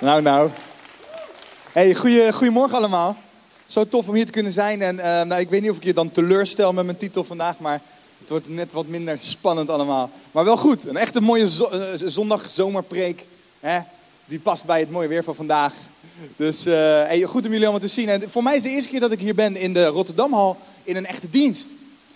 Nou, nou. Hey, goeie, goedemorgen allemaal. Zo tof om hier te kunnen zijn. En eh, nou, ik weet niet of ik je dan teleurstel met mijn titel vandaag, maar het wordt net wat minder spannend allemaal. Maar wel goed. Een echte mooie uh, zondag zomerpreek. Hè? Die past bij het mooie weer van vandaag. Dus uh, hey, goed om jullie allemaal te zien. En voor mij is de eerste keer dat ik hier ben in de Rotterdamhal in een echte dienst.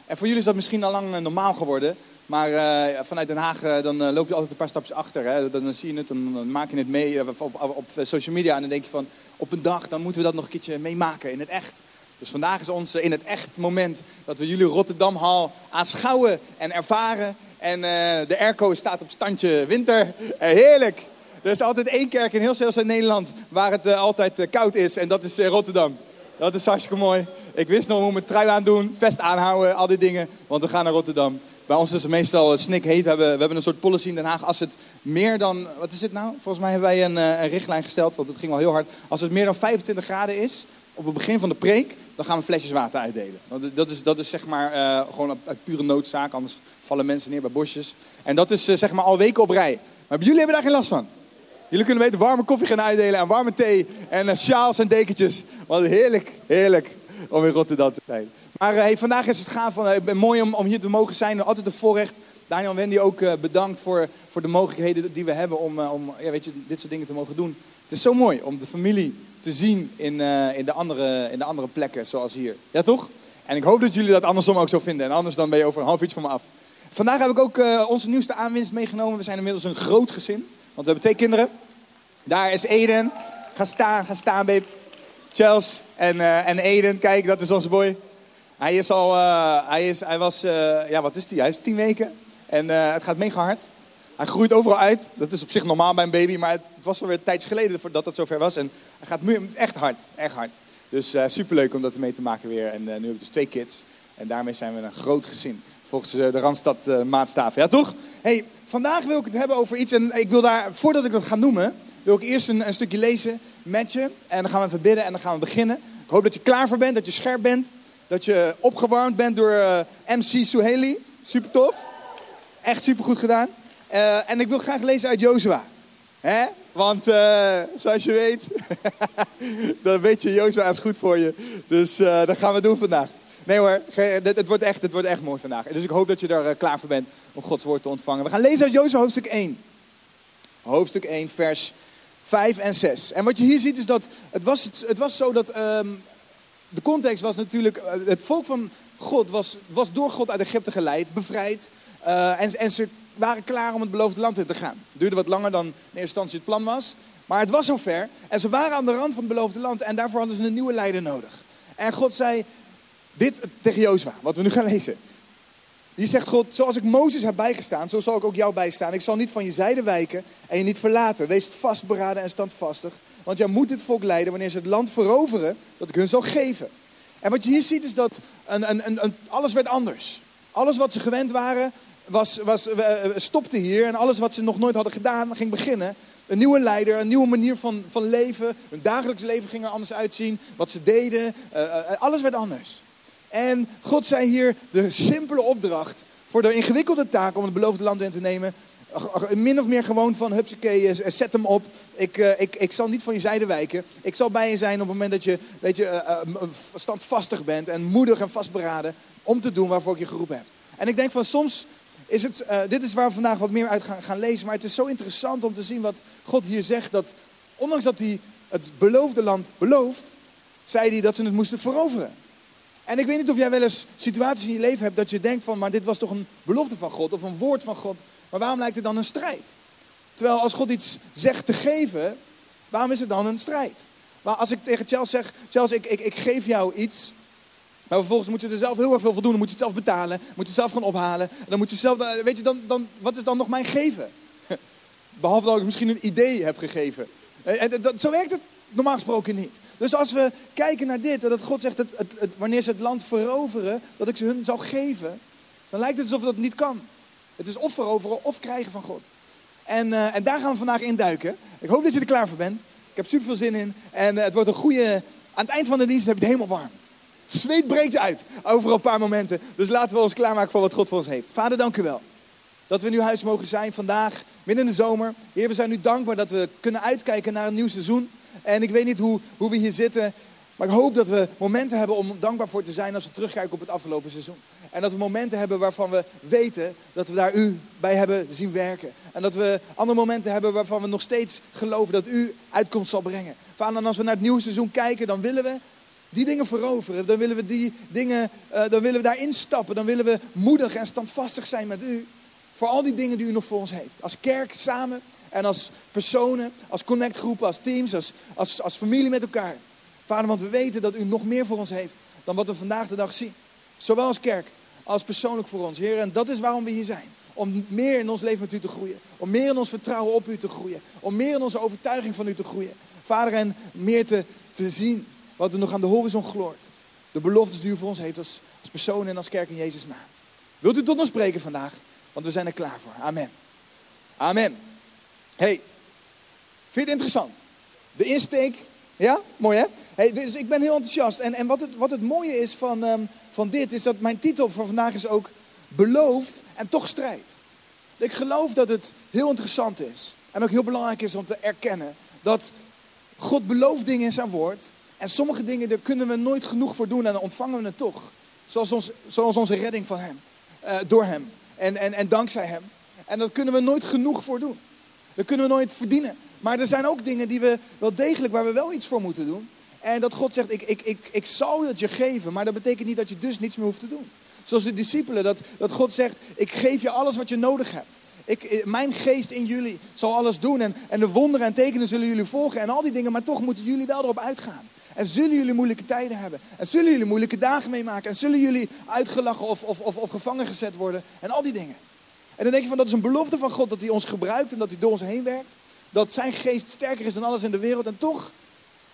En voor jullie is dat misschien al lang normaal geworden. Maar uh, vanuit Den Haag uh, dan uh, loop je altijd een paar stapjes achter. Hè? Dan, zie je het, dan, dan maak je het mee op, op, social media. En dan denk je van, op een dag dan moeten we dat nog een keertje meemaken in het echt. Dus vandaag is ons in het echt moment dat we jullie Rotterdamhal aanschouwen en ervaren. En de airco staat op standje winter. heerlijk! Er is altijd één kerk in heel in Nederland waar het altijd koud is. En dat is Rotterdam. Dat is hartstikke mooi. Ik wist nog hoe mijn trui aan doen, vest aanhouden, al die dingen. Want we gaan naar Rotterdam. Bij ons is het meestal snik heet. We hebben, we hebben een soort policy in Den Haag. Als het meer dan, wat is het nou? Volgens mij hebben wij een, een richtlijn gesteld, want het ging wel heel hard. Als het meer dan 25 graden is, op het begin van de preek, dan gaan we flesjes water uitdelen. Dat is, dat is zeg maar uh, gewoon uit pure noodzaak, anders vallen mensen neer bij bosjes. En dat is uh, zeg maar al weken op rij. Maar jullie hebben daar geen last van. Jullie kunnen weten warme koffie gaan uitdelen en warme thee en sjaals en dekentjes. Wat heerlijk, heerlijk om in Rotterdam te zijn. Maar uh, hey, vandaag is het gaaf, van, uh, mooi om, hier te mogen zijn. Altijd een voorrecht. Daniel en Wendy ook bedankt voor, voor de mogelijkheden die we hebben om, om ja, weet je, dit soort dingen te mogen doen. Het is zo mooi om de familie te zien in, in, de andere, in de andere plekken, zoals hier. Ja, toch? En ik hoop dat jullie dat andersom ook zo vinden. En anders dan ben je over een half uurtje van me af. Vandaag heb ik ook onze nieuwste aanwinst meegenomen. We zijn inmiddels een groot gezin. Want we hebben twee kinderen. Daar is Eden. Ga staan, ga staan, babe. Chels en, en Eden. Kijk, dat is onze boy. Hij is al, uh, hij, is, hij was, uh, ja wat is hij? Hij is tien weken en uh, het gaat mega hard. Hij groeit overal uit. Dat is op zich normaal bij een baby, maar het was alweer een tijdje geleden dat het zover was. En hij gaat echt hard, echt hard. Dus superleuk om dat mee te maken weer. En nu hebben we dus twee kids. En daarmee zijn we een groot gezin. Volgens de Randstad maatstaven. Ja toch? Hey, vandaag wil ik het hebben over iets. En ik wil daar, voordat ik dat ga noemen, wil ik eerst een, een stukje lezen met je. En dan gaan we even bidden en dan gaan we beginnen. Ik hoop dat je klaar voor bent, dat je scherp bent. Dat je opgewarmd bent door uh, MC Suheli. Super tof. Echt super goed gedaan. Uh, en ik wil graag lezen uit Jozua. Hè? Want uh, zoals je weet, dan weet je, Jozua is goed voor je. Dus dat gaan we doen vandaag. Nee hoor, het, wordt echt, het wordt echt mooi vandaag. Dus ik hoop dat je er klaar voor bent om Gods woord te ontvangen. We gaan lezen uit Jozua hoofdstuk 1. Hoofdstuk 1, vers 5 en 6. En wat je hier ziet is dat het was, het, was zo dat um, de context was natuurlijk, het volk van God was, was door God uit Egypte geleid, bevrijd. Uh, en, en, ze waren klaar om het beloofde land in te gaan. Het duurde wat langer dan in eerste instantie het plan was. Maar het was zover. En ze waren aan de rand van het beloofde land. En daarvoor hadden ze een nieuwe leider nodig. En God zei dit tegen Jozua, wat we nu gaan lezen. Hier zegt God, zoals ik Mozes heb bijgestaan, zo zal ik ook jou bijstaan. Ik zal niet van je zijde wijken en je niet verlaten. Wees vastberaden en standvastig. Want jij moet dit volk leiden wanneer ze het land veroveren dat ik hun zal geven. En wat je hier ziet is dat een, een, een, alles werd anders. Alles wat ze gewend waren, was, was, stopte hier. En alles wat ze nog nooit hadden gedaan, ging beginnen. Een nieuwe leider, een nieuwe manier van, van leven. Hun dagelijks leven ging er anders uitzien. Wat ze deden, uh, alles werd anders. En God zei hier de simpele opdracht voor de ingewikkelde taak om het beloofde land in te nemen. Min of meer gewoon van, hupsakee, zet hem op. Ik, uh, ik, ik zal niet van je zijde wijken. Ik zal bij je zijn op het moment dat je, weet je uh, uh, standvastig bent en moedig en vastberaden om te doen waarvoor ik je geroepen heb. En ik denk van soms is het, dit is waar we vandaag wat meer uit gaan, gaan lezen, maar het is zo interessant om te zien wat God hier zegt. Dat ondanks dat hij het beloofde land belooft, zei hij dat ze het moesten veroveren. En ik weet niet of jij wel eens situaties in je leven hebt dat je denkt van, maar dit was toch een belofte van God of een woord van God. Maar waarom lijkt het dan een strijd? Terwijl als God iets zegt te geven, waarom is het dan een strijd? Maar als ik tegen Charles zeg, Charles, ik, ik, ik geef jou iets. Maar vervolgens moet je er zelf heel erg veel voor doen. Dan moet je het zelf betalen. Moet je het zelf gaan ophalen. En dan moet je zelf, weet je, dan, dan, wat is dan nog mijn geven? Behalve dat ik misschien een idee heb gegeven. En dat, zo werkt het normaal gesproken niet. Dus als we kijken naar dit, dat God zegt, het, het, wanneer ze het land veroveren, dat ik ze hun zal geven, dan lijkt het alsof dat niet kan. Het is of veroveren of krijgen van God. En, uh, en daar gaan we vandaag induiken. Ik hoop dat je er klaar voor bent. Ik heb super veel zin in. En uh, het wordt een goede. Aan het eind van de dienst heb je het helemaal warm. Het zweet breekt uit over een paar momenten. Dus laten we ons klaarmaken voor wat God voor ons heeft. Vader, dank u wel. Dat we nu huis mogen zijn vandaag midden in de zomer. Heer, we zijn u dankbaar dat we kunnen uitkijken naar een nieuw seizoen. En ik weet niet hoe, hoe we hier zitten, maar ik hoop dat we momenten hebben om dankbaar voor te zijn als we terugkijken op het afgelopen seizoen. En dat we momenten hebben waarvan we weten dat we daar u bij hebben zien werken. En dat we andere momenten hebben waarvan we nog steeds geloven dat u uitkomst zal brengen. Vader, en als we naar het nieuwe seizoen kijken, dan willen we die dingen veroveren. Dan willen we die dingen, uh, dan willen we daarin stappen. Dan willen we moedig en standvastig zijn met u. Voor al die dingen die u nog voor ons heeft. Als kerk samen en als personen, als connectgroepen, als teams, als, als, als familie met elkaar. Vader, want we weten dat u nog meer voor ons heeft dan wat we vandaag de dag zien. Zowel als kerk als persoonlijk voor ons, Heer. En dat is waarom we hier zijn. Om meer in ons leven met u te groeien. Om meer in ons vertrouwen op u te groeien. Om meer in onze overtuiging van u te groeien. Vader, en meer te, te zien wat er nog aan de horizon gloort. De beloftes die u voor ons heeft als, als persoon en als kerk in Jezus' naam. Wilt u tot ons spreken vandaag? Want we zijn er klaar voor. Amen. Amen. Hey, vind je het interessant? De insteek, ja? Mooi hè? Hey, dus ik ben heel enthousiast. En, en wat, het, wat het mooie is van, um, van dit, is dat mijn titel van vandaag is ook beloofd en toch strijd. Ik geloof dat het heel interessant is. En ook heel belangrijk is om te erkennen dat God belooft dingen in zijn woord. En sommige dingen, daar kunnen we nooit genoeg voor doen en dan ontvangen we het toch. Zoals, ons, zoals onze redding van hem. Uh, door hem. En, en, en dankzij hem. En daar kunnen we nooit genoeg voor doen. Dat kunnen we nooit verdienen. Maar er zijn ook dingen die we wel degelijk, waar we wel iets voor moeten doen. En dat God zegt, ik, ik, ik, ik zal het je geven, maar dat betekent niet dat je dus niets meer hoeft te doen. Zoals de discipelen, dat, dat God zegt, ik geef je alles wat je nodig hebt. Ik, eh, mijn geest in jullie zal alles doen en, en de wonderen en tekenen zullen jullie volgen en al die dingen. Maar toch moeten jullie wel erop uitgaan. En zullen jullie moeilijke tijden hebben. En zullen jullie moeilijke dagen meemaken. En zullen jullie uitgelachen of, of, of, of gevangen gezet worden. En al die dingen. En dan denk je van dat is een belofte van God dat hij ons gebruikt en dat hij door ons heen werkt. Dat zijn geest sterker is dan alles in de wereld. En toch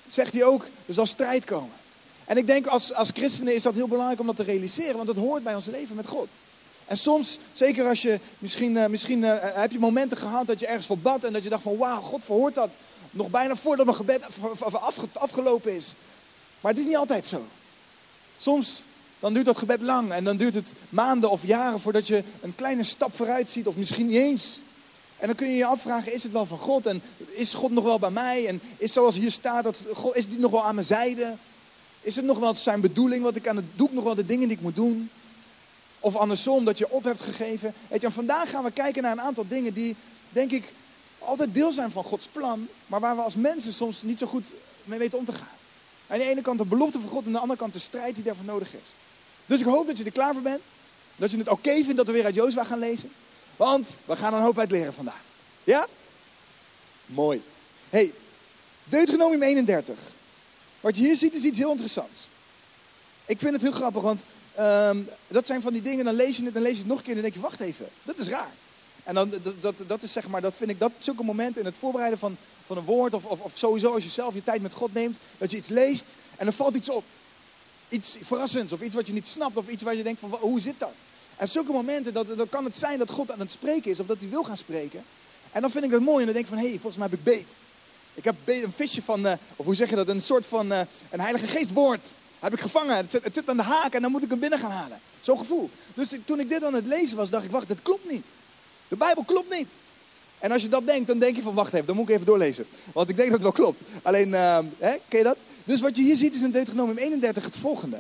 zegt hij ook, er zal strijd komen. En ik denk als, als christenen is dat heel belangrijk om dat te realiseren. Want het hoort bij ons leven met God. En soms, zeker als je, misschien, uh, misschien uh, heb je momenten gehad dat je ergens voor bad en dat je dacht van wauw, God verhoort dat. Nog bijna voordat mijn gebed afge afgelopen is. Maar het is niet altijd zo. Soms dan duurt dat gebed lang en dan duurt het maanden of jaren voordat je een kleine stap vooruit ziet of misschien niet eens. En dan kun je je afvragen, is het wel van God en is God nog wel bij mij? En is zoals hier staat, dat God, is die nog wel aan mijn zijde? Is het nog wel zijn bedoeling wat ik aan het doe? nog wel de dingen die ik moet doen? Of andersom, dat je op hebt gegeven. Weet je, vandaag gaan we kijken naar een aantal dingen die, denk ik, altijd deel zijn van Gods plan. Maar waar we als mensen soms niet zo goed mee weten om te gaan. Aan de ene kant de belofte van God en aan de andere kant de strijd die daarvoor nodig is. Dus ik hoop dat je er klaar voor bent. Dat je het oké vindt dat we weer uit Jozua gaan lezen. Want we gaan een hoop uit leren vandaag. Ja? Mooi. hey, Deuteronomium 31. Wat je hier ziet is iets heel interessants. Ik vind het heel grappig, want um, dat zijn van die dingen, dan lees je het en lees je het nog een keer en dan denk je, wacht even, dat is raar. En dan, dat, dat, dat is zeg maar, dat vind ik, dat zulke momenten in het voorbereiden van, van een woord of, of, of sowieso als je zelf je tijd met God neemt, dat je iets leest en er valt iets op. Iets verrassends of iets wat je niet snapt of iets waar je denkt van, hoe zit dat? En zulke momenten, dat, dan kan het zijn dat God aan het spreken is of dat hij wil gaan spreken. En dan vind ik dat mooi en dan denk ik van, hé, hey, volgens mij heb ik beet. Ik heb een visje van, uh, of hoe zeg je dat, een soort van uh, een heilige geestwoord heb ik gevangen. Het zit, het zit, aan de haak en dan moet ik hem binnen gaan halen. Zo'n gevoel. Dus toen ik dit aan het lezen was, dacht ik, wacht, dit klopt niet. De Bijbel klopt niet. En als je dat denkt, dan denk je van, wacht even, dan moet ik even doorlezen. Want ik denk dat het wel klopt. Alleen, uh, hè, ken je dat? Dus wat je hier ziet is in Deuteronomium 31 het volgende.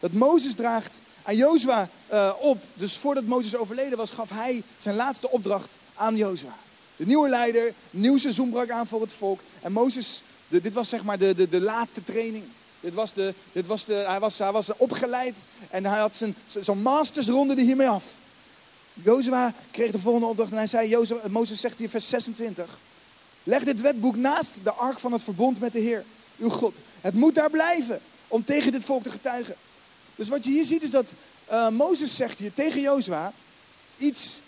Dat Mozes draagt aan Jozua uh, op. Dus voordat Mozes overleden was, gaf hij zijn laatste opdracht aan Jozua. De nieuwe leider, nieuw seizoen brak aan voor het volk. En Mozes, dit was zeg maar de, de, de laatste training. Dit was de, dit was de, hij, was, hij was opgeleid en hij had zijn, zijn mastersronde er hiermee af. Jozua kreeg de volgende opdracht en hij zei, Mozes zegt hier vers 26. Leg dit wetboek naast de ark van het verbond met de Heer, uw God. Het moet daar blijven om tegen dit volk te getuigen. Dus wat je hier ziet is dat uh, Mozes zegt hier tegen Jozua iets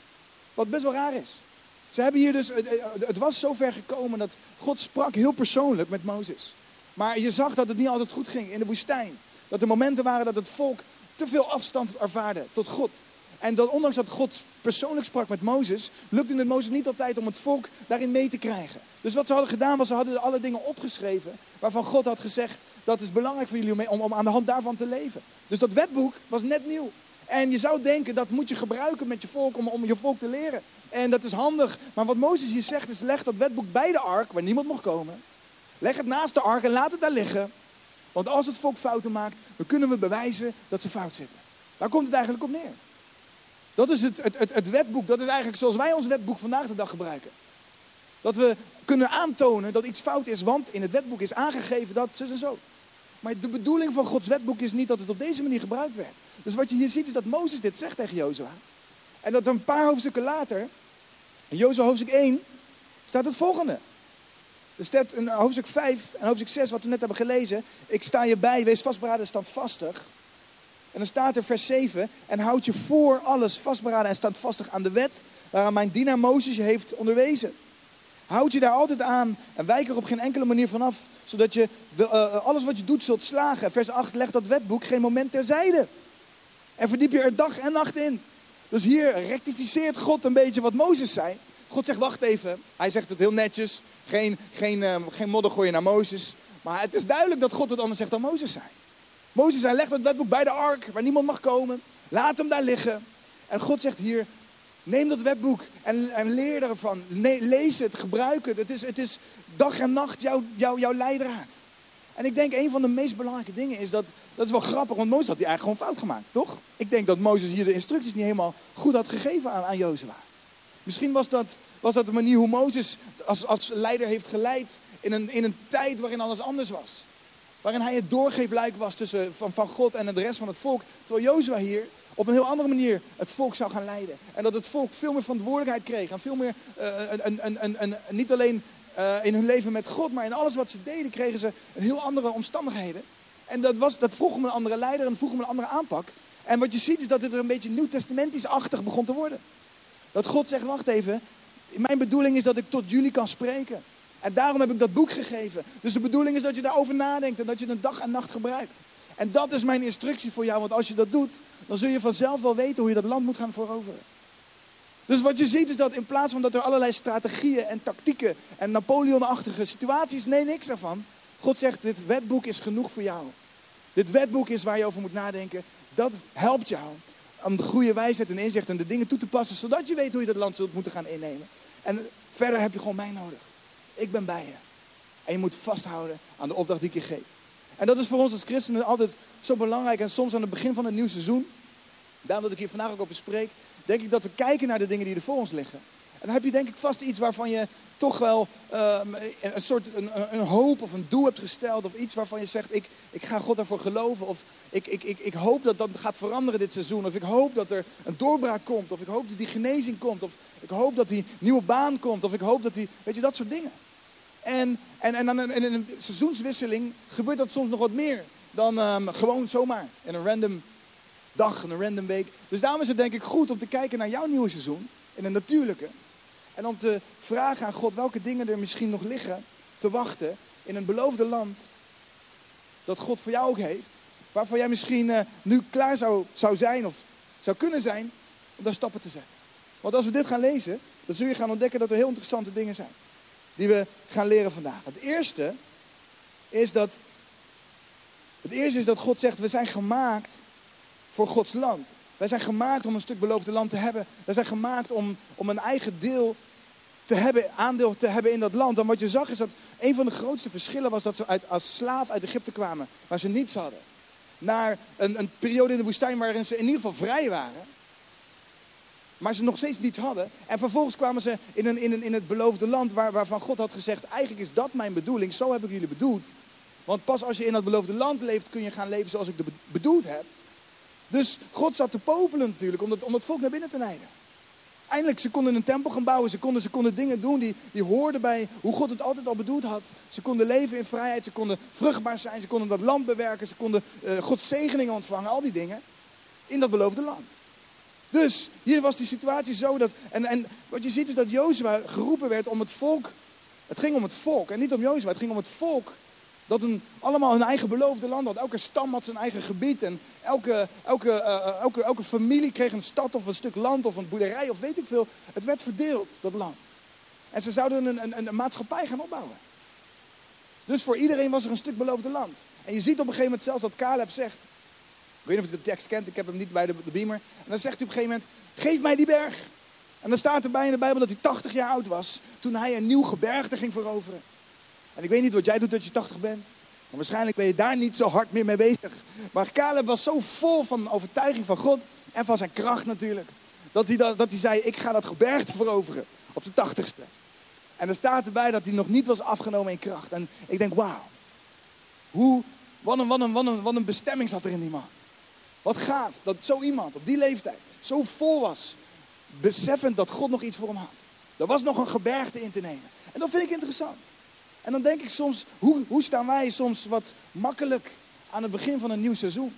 wat best wel raar is. Ze hebben hier dus, het was zover gekomen dat God sprak heel persoonlijk met Mozes. Maar je zag dat het niet altijd goed ging in de woestijn. Dat er momenten waren dat het volk te veel afstand ervaarde tot God. En dat ondanks dat God persoonlijk sprak met Mozes, lukte het Mozes niet altijd om het volk daarin mee te krijgen. Dus wat ze hadden gedaan was, ze hadden alle dingen opgeschreven waarvan God had gezegd, dat is belangrijk voor jullie om, om aan de hand daarvan te leven. Dus dat wetboek was net nieuw. En je zou denken, dat moet je gebruiken met je volk om, om je volk te leren. En dat is handig. Maar wat Mozes hier zegt is, leg dat wetboek bij de ark, waar niemand mag komen. Leg het naast de ark en laat het daar liggen. Want als het volk fouten maakt, dan kunnen we bewijzen dat ze fout zitten. Daar komt het eigenlijk op neer. Dat is het, het, het, het wetboek. Dat is eigenlijk zoals wij ons wetboek vandaag de dag gebruiken. Dat we kunnen aantonen dat iets fout is, want in het wetboek is aangegeven dat zus en zo. Maar de bedoeling van Gods wetboek is niet dat het op deze manier gebruikt werd. Dus wat je hier ziet is dat Mozes dit zegt tegen Jozua. En dat een paar hoofdstukken later, in Jozua hoofdstuk 1, staat het volgende. Er staat in hoofdstuk 5 en hoofdstuk 6, wat we net hebben gelezen. Ik sta je bij, wees vastberaden en standvastig. En dan staat er vers 7. En houd je voor alles vastberaden en standvastig aan de wet. Waaraan mijn dienaar Mozes je heeft onderwezen. Houd je daar altijd aan en wijk er op geen enkele manier vanaf. Zodat je uh, alles wat je doet zult slagen. Vers 8, leg dat wetboek geen moment terzijde. En verdiep je er dag en nacht in. Dus hier rectificeert God een beetje wat Mozes zei. God zegt, wacht even. Hij zegt het heel netjes. Geen, geen, uh, geen modder gooien naar Mozes. Maar het is duidelijk dat God het anders zegt dan Mozes zei. Mozes zei, leg dat wetboek bij de ark, waar niemand mag komen. Laat hem daar liggen. En God zegt hier, neem dat wetboek en, leer ervan. lees het, gebruik het. Het is, het is dag en nacht jouw, leidraad. En ik denk een van de meest belangrijke dingen is dat, dat is wel grappig, want Mozes had hij eigenlijk gewoon fout gemaakt, toch? Ik denk dat Mozes hier de instructies niet helemaal goed had gegeven aan, aan Jozua. Misschien was dat, was dat de manier hoe Mozes als, als leider heeft geleid in een, in een tijd waarin alles anders was. Waarin hij het doorgeefluik was tussen, van, van God en de rest van het volk. Terwijl Jozua hier op een heel andere manier het volk zou gaan leiden. En dat het volk veel meer verantwoordelijkheid kreeg. En veel meer, uh, een, een, een, niet alleen uh, in hun leven met God, maar in alles wat ze deden kregen ze een heel andere omstandigheden. En dat, was, dat vroeg om een andere leider en vroeg om een andere aanpak. En wat je ziet is dat het er een beetje nieuw-testamentisch-achtig begon te worden. Dat God zegt, wacht even, mijn bedoeling is dat ik tot jullie kan spreken. En daarom heb ik dat boek gegeven. Dus de bedoeling is dat je daarover nadenkt en dat je het dag en nacht gebruikt. En dat is mijn instructie voor jou, want als je dat doet, dan zul je vanzelf wel weten hoe je dat land moet gaan veroveren. Dus wat je ziet is dat in plaats van dat er allerlei strategieën en tactieken en Napoleonachtige situaties, nee, niks daarvan. God zegt, dit wetboek is genoeg voor jou. Dit wetboek is waar je over moet nadenken. Dat helpt jou om de goede wijsheid en inzicht en de dingen toe te passen, zodat je weet hoe je dat land zult moeten gaan innemen. En verder heb je gewoon mij nodig. Ik ben bij je. En je moet vasthouden aan de opdracht die ik je geef. En dat is voor ons als christenen altijd zo belangrijk. En soms aan het begin van het nieuw seizoen, daarom dat ik hier vandaag ook over spreek, denk ik dat we kijken naar de dingen die er voor ons liggen. En dan heb je denk ik vast iets waarvan je toch wel uh, een soort een, een, hoop of een doel hebt gesteld. Of iets waarvan je zegt, ik, ik ga God daarvoor geloven. Of ik, ik, ik, ik hoop dat dat gaat veranderen dit seizoen. Of ik hoop dat er een doorbraak komt. Of ik hoop dat die genezing komt. Of ik hoop dat die nieuwe baan komt. Of ik hoop dat die, weet je, dat soort dingen. En, en, en in een seizoenswisseling gebeurt dat soms nog wat meer dan um, gewoon zomaar in een random dag, in een random week. Dus daarom is het denk ik goed om te kijken naar jouw nieuwe seizoen, in een natuurlijke. En om te vragen aan God welke dingen er misschien nog liggen te wachten in een beloofde land dat God voor jou ook heeft. Waarvoor jij misschien uh, nu klaar zou, zou zijn of zou kunnen zijn om daar stappen te zetten. Want als we dit gaan lezen, dan zul je gaan ontdekken dat er heel interessante dingen zijn die we gaan leren vandaag. Het eerste is dat, het eerste is dat God zegt, we zijn gemaakt voor Gods land. Wij zijn gemaakt om een stuk beloofde land te hebben. Wij zijn gemaakt om, om een eigen deel te hebben, aandeel te hebben in dat land. En wat je zag is dat een van de grootste verschillen was dat ze uit, als slaaf uit Egypte kwamen, waar ze niets hadden. Naar een, een periode in de woestijn waarin ze in ieder geval vrij waren maar ze nog steeds niets hadden. En vervolgens kwamen ze in, een, in, een, in het beloofde land waar, waarvan God had gezegd, eigenlijk is dat mijn bedoeling, zo heb ik jullie bedoeld. Want pas als je in dat beloofde land leeft, kun je gaan leven zoals ik het bedoeld heb. Dus God zat te popelen natuurlijk om het, om volk naar binnen te leiden. Eindelijk, ze konden een tempel gaan bouwen, ze konden, ze konden dingen doen die, die hoorden bij hoe God het altijd al bedoeld had. Ze konden leven in vrijheid, ze konden vruchtbaar zijn, ze konden dat land bewerken, ze konden uh, Gods zegeningen ontvangen, al die dingen. In dat beloofde land. Dus hier was die situatie zo dat. En, en wat je ziet is dat Jozua geroepen werd om het volk. Het ging om het volk en niet om Jozua. Het ging om het volk. Dat een, allemaal hun eigen beloofde land had. Elke stam had zijn eigen gebied. En elke, elke, uh, elke, elke familie kreeg een stad of een stuk land of een boerderij of weet ik veel. Het werd verdeeld, dat land. En ze zouden een, een, een maatschappij gaan opbouwen. Dus voor iedereen was er een stuk beloofde land. En je ziet op een gegeven moment zelfs dat Caleb zegt. Ik weet niet of je de tekst kent, ik heb hem niet bij de, beamer. En dan zegt hij op een gegeven moment, geef mij die berg. En dan staat erbij in de Bijbel dat hij 80 jaar oud was toen hij een nieuw gebergte ging veroveren. En ik weet niet wat jij doet dat je 80 bent. Maar waarschijnlijk ben je daar niet zo hard meer mee bezig. Maar Caleb was zo vol van overtuiging van God en van zijn kracht natuurlijk. Dat hij, dat, dat hij zei, ik ga dat gebergte veroveren op de tachtigste. En er staat erbij dat hij nog niet was afgenomen in kracht. En ik denk, wauw. Hoe, wat een, wat, een, wat, een, wat een bestemming zat er in die man. Wat gaaf dat zo iemand op die leeftijd zo vol was. Beseffend dat God nog iets voor hem had. Er was nog een gebergte in te nemen. En dat vind ik interessant. En dan denk ik soms, hoe, hoe staan wij soms wat makkelijk aan het begin van een nieuw seizoen?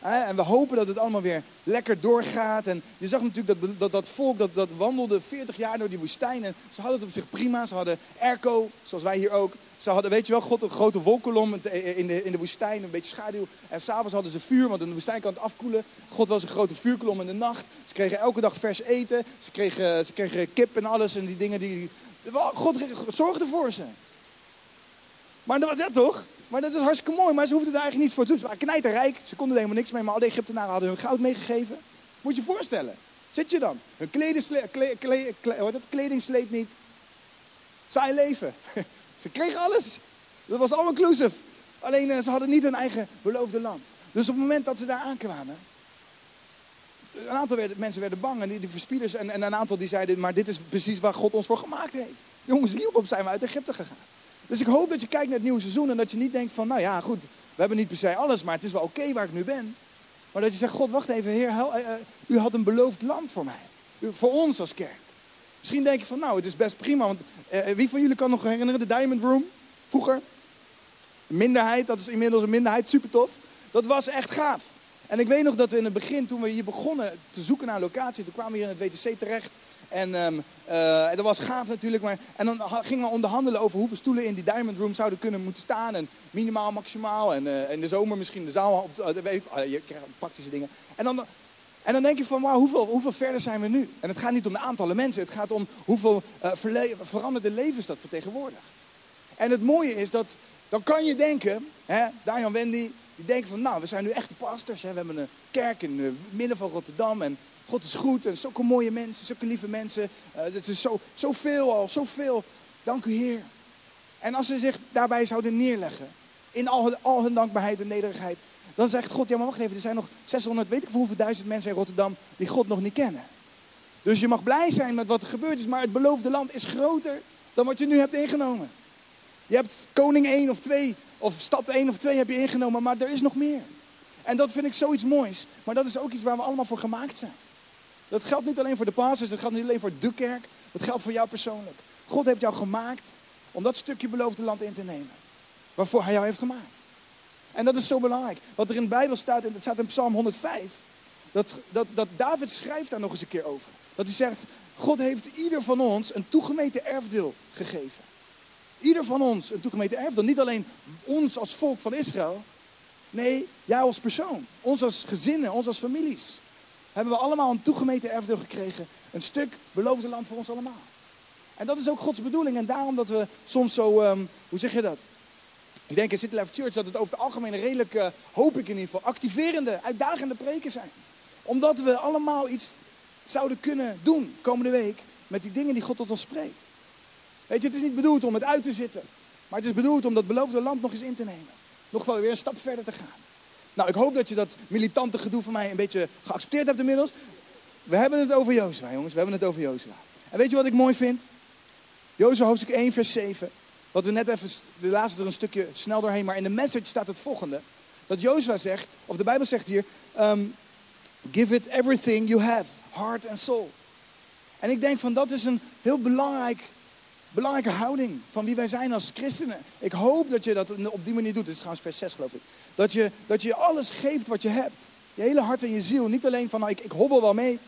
En we hopen dat het allemaal weer lekker doorgaat. En je zag natuurlijk dat, dat, dat volk dat, dat wandelde 40 jaar door die woestijn. En ze hadden het op zich prima. Ze hadden airco, zoals wij hier ook. Ze hadden, weet je wel, God een grote wolkolom in de, in de woestijn, een beetje schaduw. En s'avonds hadden ze vuur, want in de woestijn kan het afkoelen. God was een grote vuurkolom in de nacht. Ze kregen elke dag vers eten. Ze kregen, ze kregen kip en alles en die dingen die... God zorgde voor ze. Maar dat, dat toch? Maar dat is hartstikke mooi, maar ze hoefden daar eigenlijk niets voor te doen. Ze waren knijterrijk, ze konden er helemaal niks mee, maar alle Egyptenaren hadden hun goud meegegeven. Moet je je voorstellen. Zit je dan? Hun kleding, kleding sleet niet. Saai leven. ze kregen alles. Dat was all inclusive. Alleen eh, ze hadden niet hun eigen beloofde land. Dus op het moment dat ze daar aankwamen, een aantal mensen werden bang en die, die verspieders en, en, een aantal die zeiden, maar dit is precies waar God ons voor gemaakt heeft. Jongens, hierop zijn we uit Egypte gegaan. Dus ik hoop dat je kijkt naar het nieuwe seizoen en dat je niet denkt van, nou ja, goed, we hebben niet per se alles, maar het is wel oké waar ik nu ben. Maar dat je zegt, God, wacht even, Heer, uh, u had een beloofd land voor mij. Voor ons als kerk. Misschien denk je van, nou, het is best prima, want uh, wie van jullie kan nog herinneren, de Diamond Room, vroeger? minderheid, dat is inmiddels een minderheid, super tof. Dat was echt gaaf. En ik weet nog dat we in het begin, toen we hier begonnen te zoeken naar een locatie, toen kwamen we hier in het WTC terecht. En um, uh, dat was gaaf natuurlijk. Maar, en dan gingen we onderhandelen over hoeveel stoelen in die Diamond Room zouden kunnen moeten staan. En minimaal, maximaal. En in de zomer misschien de zaal. Op, uh, je krijgt praktische dingen. En dan, en dan denk je van, wauw, hoeveel, hoeveel verder zijn we nu? En het gaat niet om de aantallen mensen. Het gaat om hoeveel veranderde levens dat vertegenwoordigt. En het mooie is dat, dan kan je denken, hè, Daniel Wendy, die denken van, nou, we zijn nu echte pastors. Hè? We hebben een kerk in het midden van Rotterdam. En God is goed en zulke mooie mensen, zulke lieve mensen. Uh, het is zo, zoveel al, zoveel. Dank u Heer. En als ze zich daarbij zouden neerleggen, in al, al hun dankbaarheid en nederigheid, dan zegt God, ja maar wacht even, er zijn nog 600, weet ik hoeveel duizend mensen in Rotterdam die God nog niet kennen. Dus je mag blij zijn met wat er gebeurd is, maar het beloofde land is groter dan wat je nu hebt ingenomen. Je hebt koning 1 of 2, of stad 1 of 2 heb je ingenomen, maar er is nog meer. En dat vind ik zoiets moois, maar dat is ook iets waar we allemaal voor gemaakt zijn. Dat geldt niet alleen voor de pastors, dat geldt niet alleen voor de kerk. Dat geldt voor jou persoonlijk. God heeft jou gemaakt om dat stukje beloofde land in te nemen. Waarvoor hij jou heeft gemaakt. En dat is zo belangrijk. Wat er in de Bijbel staat, en dat staat in Psalm 105. Dat, dat, dat David schrijft daar nog eens een keer over. Dat hij zegt, God heeft ieder van ons een toegemeten erfdeel gegeven. Ieder van ons een toegemeten erfdeel. Niet alleen ons als volk van Israël. Nee, jou als persoon. Ons als gezinnen, ons als families hebben we allemaal een toegemeten erfdeel gekregen. Een stuk beloofde land voor ons allemaal. En dat is ook Gods bedoeling. En daarom dat we soms zo, um, hoe zeg je dat? Ik denk in City Church dat het over het algemeen redelijk, uh, hoop ik in ieder geval, activerende, uitdagende preken zijn. Omdat we allemaal iets zouden kunnen doen komende week met die dingen die God tot ons spreekt. Weet je, het is niet bedoeld om het uit te zitten. Maar het is bedoeld om dat beloofde land nog eens in te nemen. Nog wel weer een stap verder te gaan. Nou, ik hoop dat je dat militante gedoe van mij een beetje geaccepteerd hebt inmiddels. We hebben het over Jozua, jongens. We hebben het over Jozua. En weet je wat ik mooi vind? Jozua hoofdstuk 1, vers 7. Wat we net even, we lazen er een stukje snel doorheen. Maar in de message staat het volgende. Dat Jozua zegt, of de Bijbel zegt hier... Um, give it everything you have, heart and soul. En ik denk van dat is een heel belangrijk belangrijke houding van wie wij zijn als christenen. Ik hoop dat je dat op die manier doet. Dit is trouwens vers 6 geloof ik. Dat je, dat je alles geeft wat je hebt. Je hele hart en je ziel. Niet alleen van nou, ik, ik hobbel wel mee.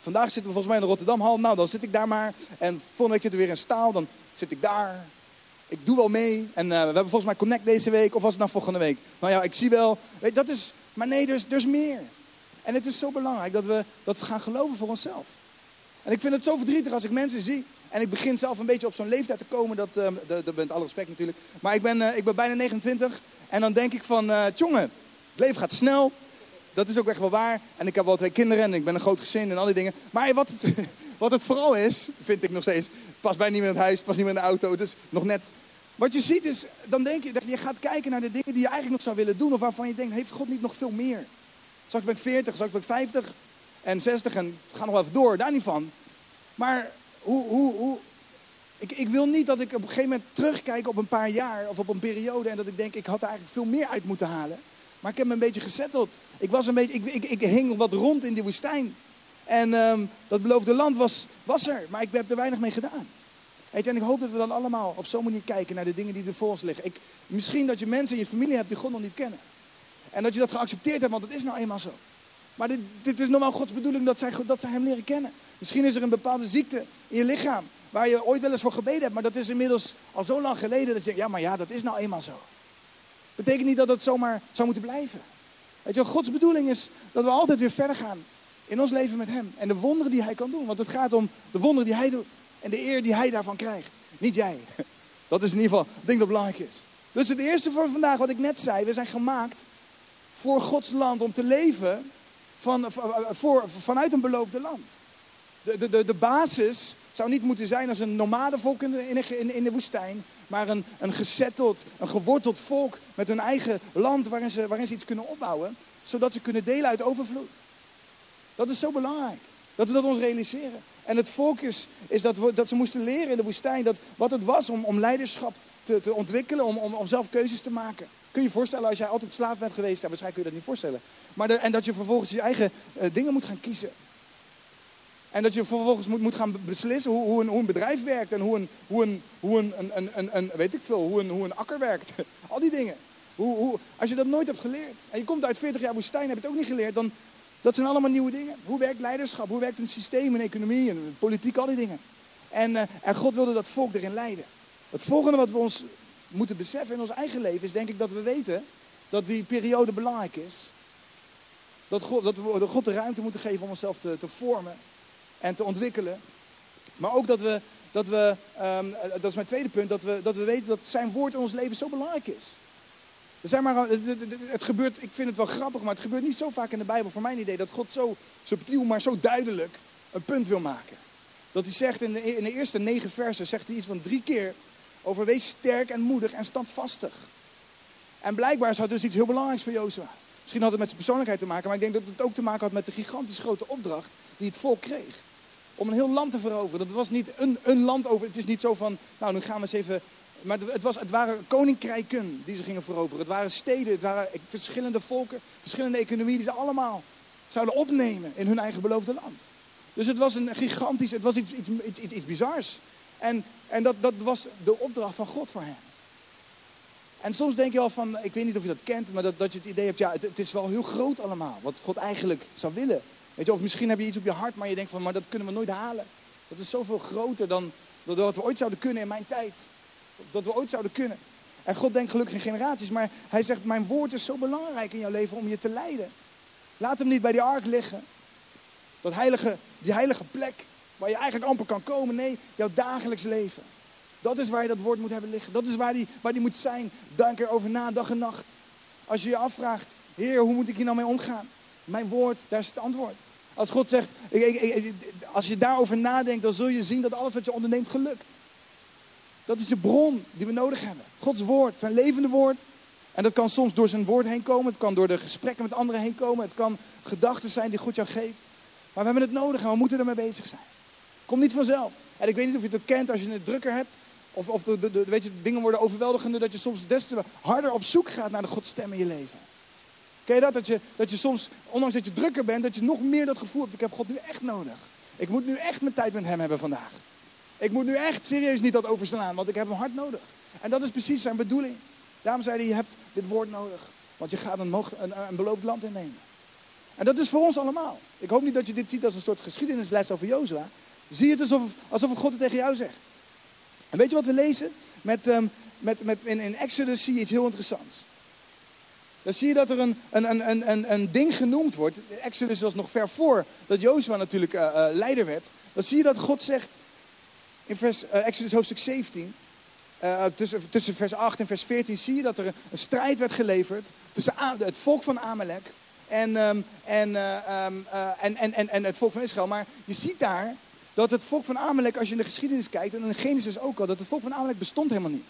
Vandaag zitten we volgens mij in de Rotterdamhal. Nou, dan zit ik daar maar. En volgende week zitten we weer in Staal. Dan zit ik daar. Ik doe wel mee. En uh, we hebben volgens mij Connect deze week. Of was het nou volgende week? Nou ja, ik zie wel. Weet, dat is, maar nee, er is, er is meer. En het is zo belangrijk dat we dat gaan geloven voor onszelf. En ik vind het zo verdrietig als ik mensen zie en ik begin zelf een beetje op zo'n leeftijd te komen. Dat, uh, dat, bent alle respect natuurlijk. Maar ik ben, uh, ik ben bijna 29. En dan denk ik van, uh, jongen, het leven gaat snel. dat is ook echt wel waar. En ik heb wel twee kinderen en ik ben een groot gezin en al die dingen. Maar wat het, wat het vooral is, vind ik nog steeds, past bij niet meer in het huis, past niet meer in de auto. Dus nog net. Wat je ziet is, dan denk je, dat je gaat kijken naar de dingen die je eigenlijk nog zou willen doen. Of waarvan je denkt, heeft God niet nog veel meer? Straks ben ik 40, straks ben ik 50 en 60 en ga nog wel even door, daar niet van. Maar hoe, hoe, hoe, ik, ik, wil niet dat ik op een gegeven moment terugkijk op een paar jaar of op een periode en dat ik denk, ik had er eigenlijk veel meer uit moeten halen. Maar ik heb me een beetje gezetteld. Ik, was een beetje, ik, ik, ik hing wat rond in de woestijn. En um, dat beloofde land was, was er, maar ik heb er weinig mee gedaan. Weet je, en ik hoop dat we dan allemaal op zo'n manier kijken naar de dingen die er voor ons liggen. Ik, misschien dat je mensen in je familie hebt die God nog niet kennen. En dat je dat geaccepteerd hebt, want het is nou eenmaal zo. Maar dit, dit is normaal Gods bedoeling dat zij, dat zij hem leren kennen. Misschien is er een bepaalde ziekte in je lichaam waar je ooit wel eens voor gebeden hebt, maar dat is inmiddels al zo lang geleden dat je denkt, ja maar ja, dat is nou eenmaal zo. Betekent niet dat het zomaar zou moeten blijven. Weet je, Gods bedoeling is dat we altijd weer verder gaan in ons leven met Hem. En de wonderen die Hij kan doen. Want het gaat om de wonderen die Hij doet. En de eer die Hij daarvan krijgt. Niet jij. Dat is in ieder geval het ding dat belangrijk is. Dus het eerste voor vandaag, wat ik net zei. We zijn gemaakt voor Gods land om te leven van, voor, vanuit een beloofde land. De, de, de, basis zou niet moeten zijn als een nomadenvolk in de, in, in de woestijn, maar een, een gezetteld, een geworteld volk met hun eigen land waarin ze, waarin ze iets kunnen opbouwen, zodat ze kunnen delen uit overvloed. Dat is zo belangrijk, dat we dat ons realiseren. En het volk is, dat, dat ze moesten leren in de woestijn dat, wat het was om, om leiderschap te, te ontwikkelen, om, om, om zelf keuzes te maken. Kun je je voorstellen als jij altijd slaaf bent geweest? Ja, waarschijnlijk kun je dat niet voorstellen. Maar en dat je vervolgens je eigen uh, dingen moet gaan kiezen. En dat je vervolgens moet, moet gaan beslissen hoe, hoe, een, bedrijf werkt. En hoe een, akker werkt. Al die dingen. Hoe, hoe, als je dat nooit hebt geleerd. En je komt uit 40 jaar woestijn, heb je het ook niet geleerd. Dan, dat zijn allemaal nieuwe dingen. Hoe werkt leiderschap? Hoe werkt een systeem, een economie, een politiek, al die dingen. En, uh, en God wilde dat volk erin leiden. Het volgende wat we ons moeten beseffen in ons eigen leven is denk ik dat we weten dat die periode belangrijk is. Dat, God, dat we God de ruimte moeten geven om onszelf te, te vormen en te ontwikkelen. Maar ook dat we, dat we um, dat is mijn tweede punt, dat we, dat we weten dat zijn woord in ons leven zo belangrijk is. Maar, het gebeurt, ik vind het wel grappig, maar het gebeurt niet zo vaak in de Bijbel, voor mijn idee, dat God zo subtiel, maar zo duidelijk een punt wil maken. Dat hij zegt in de, in de eerste negen versen, zegt hij iets van drie keer over wees sterk en moedig en standvastig. En blijkbaar is dat dus iets heel belangrijks voor Jozua. Misschien had het met zijn persoonlijkheid te maken, maar ik denk dat het ook te maken had met de gigantisch grote opdracht die het volk kreeg. Om een heel land te veroveren. Dat was niet een, een land over. Het is niet zo van, nou nu gaan we eens even. Maar het, was, het waren koninkrijken die ze gingen veroveren. Het waren steden, het waren verschillende volken, verschillende economieën die ze allemaal zouden opnemen in hun eigen beloofde land. Dus het was een gigantisch, het was iets, iets, iets, iets bizars. En, en dat, dat was de opdracht van God voor hen. En soms denk je wel van, ik weet niet of je dat kent, maar dat, dat je het idee hebt, ja, het, het is wel heel groot allemaal, wat God eigenlijk zou willen. Weet je, of misschien heb je iets op je hart, maar je denkt van, maar dat kunnen we nooit halen. Dat is zoveel groter dan, dan wat we ooit zouden kunnen in mijn tijd. Dat we ooit zouden kunnen. En God denkt gelukkig in generaties, maar hij zegt, mijn woord is zo belangrijk in jouw leven om je te leiden. Laat hem niet bij die ark liggen. Dat heilige, die heilige plek waar je eigenlijk amper kan komen. Nee, jouw dagelijks leven. Dat is waar je dat woord moet hebben liggen. Dat is waar die, waar die moet zijn. Denk erover na, dag en nacht. Als je je afvraagt, Heer, hoe moet ik hier nou mee omgaan? Mijn woord, daar is het antwoord. Als God zegt, ik, als je daarover nadenkt, dan zul je zien dat alles wat je onderneemt gelukt. Dat is de bron die we nodig hebben. Gods woord, zijn levende woord. En dat kan soms door zijn woord heen komen. Het kan door de gesprekken met anderen heen komen. Het kan gedachten zijn die God jou geeft. Maar we hebben het nodig en we moeten ermee bezig zijn. Komt niet vanzelf. En ik weet niet of je dat kent als je het drukker hebt. Of, of de, de, weet je, dingen worden overweldigender. Dat je soms des te harder op zoek gaat naar de Godstem in je leven. Ken je dat? Dat je, dat je soms, ondanks dat je drukker bent, dat je nog meer dat gevoel hebt. Ik heb God nu echt nodig. Ik moet nu echt mijn tijd met hem hebben vandaag. Ik moet nu echt serieus niet dat overslaan, want ik heb hem hard nodig. En dat is precies zijn bedoeling. Daarom zei hij, je hebt dit woord nodig. Want je gaat een, een, een beloofd land innemen. En dat is voor ons allemaal. Ik hoop niet dat je dit ziet als een soort geschiedenisles over Jozua. Zie het alsof, alsof God het tegen jou zegt. En weet je wat we lezen? Met, um, met, met, in, in Exodus zie je iets heel interessants. Dan zie je dat er een, een, een, een, een ding genoemd wordt. Exodus was nog ver voor dat Jozua natuurlijk uh, uh, leider werd. Dan zie je dat God zegt in vers, uh, Exodus hoofdstuk 17, tussen, tussen vers 8 en vers 14, zie je dat er een, strijd werd geleverd tussen het volk van Amalek en, ehm, en, eh, ehm, eh, en, en, en, en het volk van Israël. Maar je ziet daar dat het volk van Amalek, als je in de geschiedenis kijkt, en in Genesis ook al, dat het volk van Amalek bestond helemaal niet.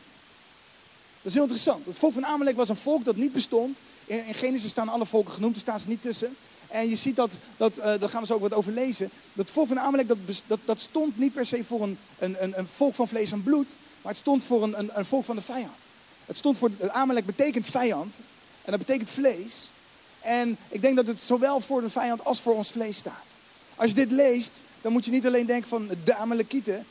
Dat is heel interessant. Het volk van Amalek was een volk dat niet bestond. In, Genesis staan alle volken genoemd, daar staan ze niet tussen. En je ziet dat, dat uh, daar gaan we zo ook wat over lezen. Dat volk van Amalek, dat, dat, dat stond niet per se voor een, een, een, een volk van vlees en bloed. Maar het stond voor een, een, een volk van de vijand. Het stond voor, Amalek betekent vijand. En dat betekent vlees. En ik denk dat het zowel voor de vijand als voor ons vlees staat. Als je dit leest, dan moet je niet alleen denken van de Amalekieten.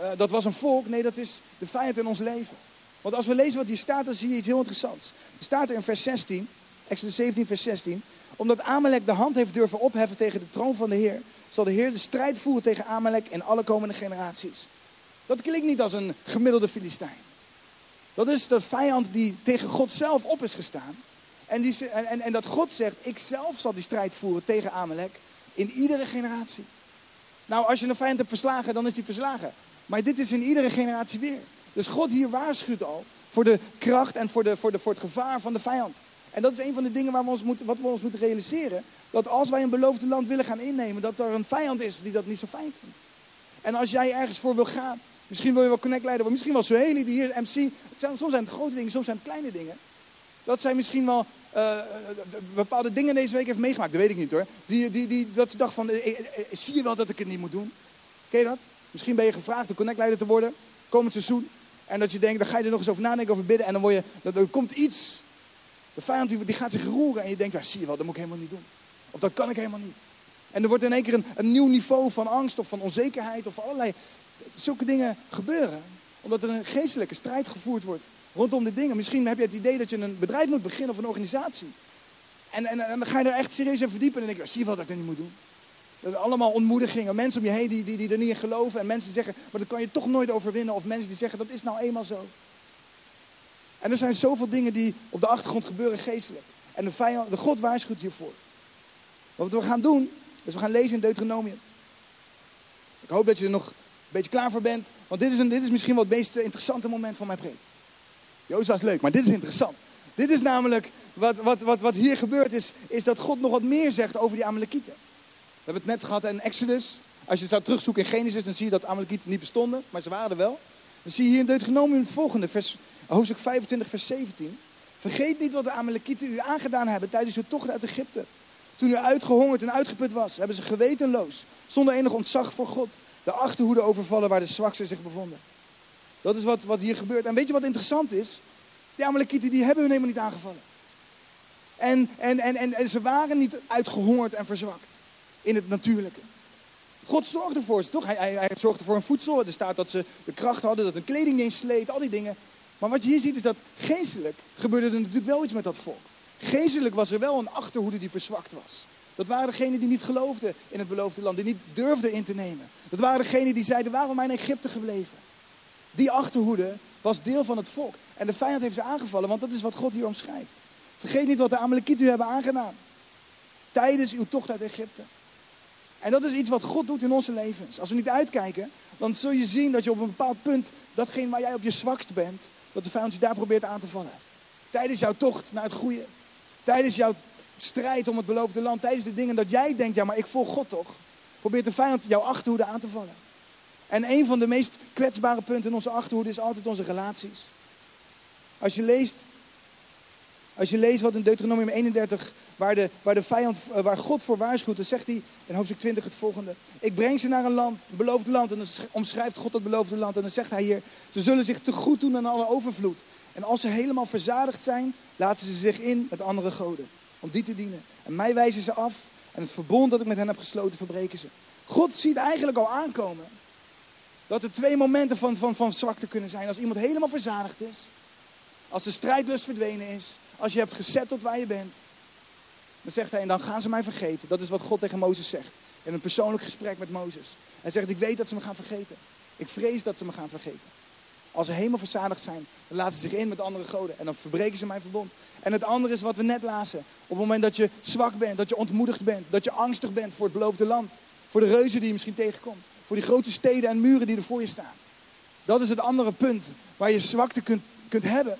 Uh, dat was een volk. Nee, dat is de vijand in ons leven. Want als we lezen wat hier staat, dan zie je iets heel interessants. Er staat er in vers 16, Exodus 17, vers 16. Omdat Amalek de hand heeft durven opheffen tegen de troon van de Heer, zal de Heer de strijd voeren tegen Amalek in alle komende generaties. Dat klinkt niet als een gemiddelde Filistijn. Dat is de vijand die tegen God zelf op is gestaan. En, die, en, en, dat God zegt, ik zelf zal die strijd voeren tegen Amalek in iedere generatie. Nou, als je een vijand hebt verslagen, dan is hij verslagen. Maar dit is in iedere generatie weer. Dus God hier waarschuwt al voor de kracht en voor, de, voor, de, voor het gevaar van de vijand. En dat is een van de dingen waar we ons moeten, wat we ons moeten realiseren. Dat als wij een beloofde land willen gaan innemen, dat er een vijand is die dat niet zo fijn vindt. En als jij ergens voor wil gaan, misschien wil je wel connect leiden, misschien wel Suheli die hier MC. Het zijn, soms zijn het grote dingen, soms zijn het kleine dingen. Dat zij misschien wel uh, bepaalde dingen deze week heeft meegemaakt, dat weet ik niet hoor. Die, die, die, dat ze dacht van, eh, zie je wel dat ik het niet moet doen? Ken je dat? Misschien ben je gevraagd om connectleider te worden, komend seizoen. En dat je denkt, dan ga je er nog eens over nadenken, over bidden. En dan, word je, dan, komt iets. De vijand die, gaat zich roeren. En je denkt, ah, zie je wel, dat moet ik helemaal niet doen. Of dat kan ik helemaal niet. En er wordt in één keer een, een nieuw niveau van angst of van onzekerheid. Of allerlei zulke dingen gebeuren. Omdat er een geestelijke strijd gevoerd wordt rondom de dingen. Misschien heb je het idee dat je een bedrijf moet beginnen of een organisatie. En, en, dan ga je er echt serieus in verdiepen. En denk je, zie je wel dat ik dat niet moet doen. Dat allemaal ontmoedigingen. Mensen om je heen die, die, die er niet in geloven. En mensen die zeggen, maar dat kan je toch nooit overwinnen. Of mensen die zeggen, dat is nou eenmaal zo. En er zijn zoveel dingen die op de achtergrond gebeuren geestelijk. En de, vijand, de God waarschuwt hiervoor. Wat we gaan doen, is we gaan lezen in Deuteronomium. Ik hoop dat je er nog een beetje klaar voor bent. Want dit is, een, dit is misschien wel het meest interessante moment van mijn preek. Jozua is leuk, maar dit is interessant. Dit is namelijk, wat, wat, wat, wat hier gebeurt is, is dat God nog wat meer zegt over die Amalekieten. We hebben het net gehad in Exodus. Als je het zou terugzoeken in Genesis, dan zie je dat Amalekieten niet bestonden, maar ze waren er wel. Dan zie je hier in Deuteronomium het volgende, vers, hoofdstuk 25, vers 17. Vergeet niet wat de Amalekieten u aangedaan hebben tijdens uw tocht uit Egypte. Toen u uitgehongerd en uitgeput was, hebben ze gewetenloos, zonder enig ontzag voor God, de achterhoede overvallen waar de zwaksten zich bevonden. Dat is wat, wat hier gebeurt. En weet je wat interessant is? De Amalekieten die hebben hun helemaal niet aangevallen. En, en, en, en, en ze waren niet uitgehongerd en verzwakt in het natuurlijke. God zorgde voor ze, toch? Hij, hij, hij zorgde voor hun voedsel. Er staat dat ze de kracht hadden, dat hun kleding niet sleet, al die dingen. Maar wat je hier ziet is dat geestelijk gebeurde er natuurlijk wel iets met dat volk. Geestelijk was er wel een achterhoede die verzwakt was. Dat waren degenen die niet geloofden in het beloofde land, die niet durfden in te nemen. Dat waren degenen die zeiden, waarom maar in Egypte gebleven? Die achterhoede was deel van het volk. En de vijand heeft ze aangevallen, want dat is wat God hier omschrijft. Vergeet niet wat de Amalekieten u hebben aangedaan. Tijdens uw tocht uit Egypte. En dat is iets wat God doet in onze levens. Als we niet uitkijken, dan zul je zien dat je op een bepaald punt, datgene waar jij op je zwakst bent, dat de vijand je daar probeert aan te vallen. Tijdens jouw tocht naar het goede. Tijdens jouw strijd om het beloofde land. Tijdens de dingen dat jij denkt, ja maar ik volg God toch. Probeert de vijand jouw achterhoede aan te vallen. En een van de meest kwetsbare punten in onze achterhoede is altijd onze relaties. Als je leest, als je leest wat in Deuteronomium 31, waar, de, waar, de vijand, eh, waar God voor waarschuwt, dan zegt hij in hoofdstuk 20 het volgende. Ik breng ze naar een land, een beloofd land. En dan omschrijft God dat beloofde land. En dan zegt hij hier, ze zullen zich te goed doen aan alle overvloed. En als ze helemaal verzadigd zijn, laten ze zich in met andere goden. Om die te dienen. En mij wijzen ze af. En het verbond dat ik met hen heb gesloten, verbreken ze. God ziet eigenlijk al aankomen dat er twee momenten van, van, van zwakte kunnen zijn. Als iemand helemaal verzadigd is. Als de strijdlust verdwenen is. Als je hebt gezet tot waar je bent. Dan zegt hij, en dan gaan ze mij vergeten. Dat is wat God tegen Mozes zegt. In een persoonlijk gesprek met Mozes. Hij zegt, ik weet dat ze me gaan vergeten. Ik vrees dat ze me gaan vergeten. Als ze helemaal verzadigd zijn, dan laten ze zich in met andere goden. En dan verbreken ze mijn verbond. En het andere is wat we net lazen. Op het moment dat je zwak bent, dat je ontmoedigd bent, dat je angstig bent voor het beloofde land. Voor de reuzen die je misschien tegenkomt. Voor die grote steden en muren die er voor je staan. Dat is het andere punt waar je zwakte kunt, kunt hebben.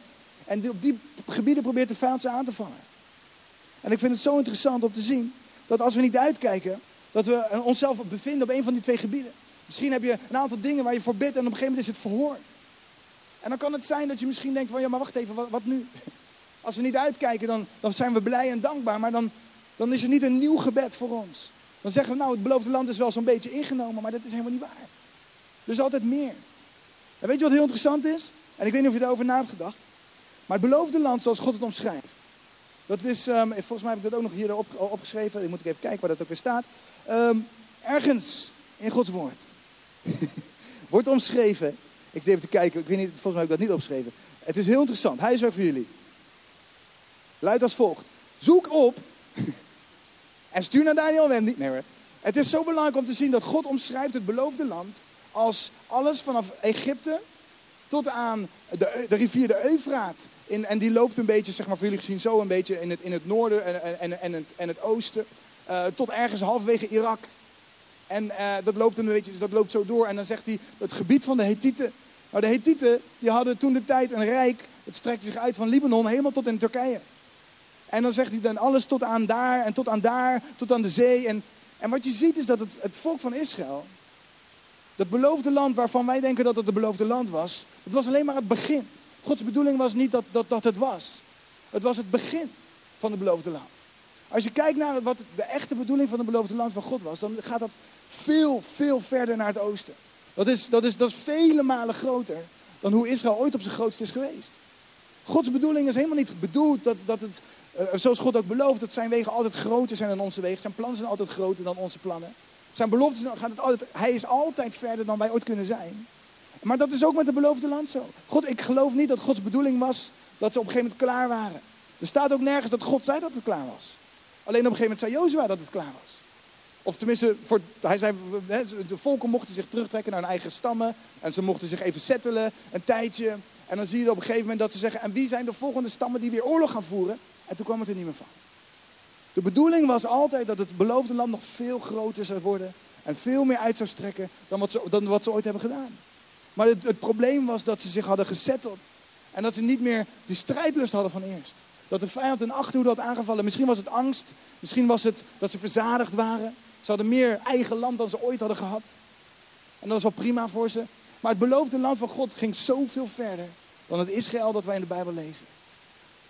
En op die gebieden probeert de vijand ze aan te vangen. En ik vind het zo interessant om te zien dat als we niet uitkijken, dat we onszelf bevinden op een van die twee gebieden. Misschien heb je een aantal dingen waar je voor bidt en op een gegeven moment is het verhoord. En dan kan het zijn dat je misschien denkt van ja, maar wacht even, wat, wat nu? Als we niet uitkijken, dan, dan zijn we blij en dankbaar, maar dan, dan is er niet een nieuw gebed voor ons. Dan zeggen we nou, het beloofde land is wel zo'n beetje ingenomen, maar dat is helemaal niet waar. Er is altijd meer. En weet je wat heel interessant is? En ik weet niet of je daarover na hebt gedacht. Maar het beloofde land zoals God het omschrijft. Dat is, um, volgens mij heb ik dat ook nog hier op, opgeschreven. Ik moet even kijken waar dat ook weer staat. Um, ergens in Gods woord. Wordt omschreven. Ik zit even te kijken. Ik weet niet, volgens mij heb ik dat niet opgeschreven. Het is heel interessant. Hij ook voor jullie. Luidt als volgt. Zoek op. en stuur naar Daniel Wendy. Nee hoor. Het is zo belangrijk om te zien dat God omschrijft het beloofde land als alles vanaf Egypte tot aan de, de rivier de Eufraat. En die loopt een beetje, zeg maar voor jullie gezien, zo een beetje in het, in het noorden en, en, en, het, en het oosten. Uh, tot ergens halverwege Irak. En uh, dat, loopt een beetje, dat loopt zo door. En dan zegt hij het gebied van de Hethieten. Nou, de Hethieten die hadden toen de tijd een rijk. Het strekte zich uit van Libanon helemaal tot in Turkije. En dan zegt hij dan alles tot aan daar en tot aan daar, tot aan de zee. En, en wat je ziet is dat het, het volk van Israël, dat beloofde land waarvan wij denken dat het het beloofde land was, het was alleen maar het begin. Gods bedoeling was niet dat, dat, dat het was. Het was het begin van het beloofde land. Als je kijkt naar wat de echte bedoeling van het beloofde land van God was, dan gaat dat veel, veel verder naar het oosten. Dat is, dat is, dat is vele malen groter dan hoe Israël ooit op zijn grootst is geweest. Gods bedoeling is helemaal niet bedoeld dat, dat het, uh, zoals God ook belooft, dat zijn wegen altijd groter zijn dan onze wegen. Zijn plannen zijn altijd groter dan onze plannen. Zijn beloftes gaat het altijd, hij is altijd verder dan wij ooit kunnen zijn. Maar dat is ook met het beloofde land zo. God, ik geloof niet dat Gods bedoeling was dat ze op een gegeven moment klaar waren. Er staat ook nergens dat God zei dat het klaar was. Alleen op een gegeven moment zei Jozua dat het klaar was. Of tenminste, voor, hij zei, de volken mochten zich terugtrekken naar hun eigen stammen. En ze mochten zich even settelen, een tijdje. En dan zie je op een gegeven moment dat ze zeggen, en wie zijn de volgende stammen die weer oorlog gaan voeren? En toen kwam het er niet meer van. De bedoeling was altijd dat het beloofde land nog veel groter zou worden. En veel meer uit zou strekken dan wat dan wat ze ooit hebben gedaan. Maar het, het probleem was dat ze zich hadden gezetteld. En dat ze niet meer die strijdlust hadden van eerst. Dat de vijand hun achterhoede had aangevallen. Misschien was het angst. Misschien was het dat ze verzadigd waren. Ze hadden meer eigen land dan ze ooit hadden gehad. En dat was wel prima voor ze. Maar het beloofde land van God ging zoveel verder dan het Israël dat wij in de Bijbel lezen.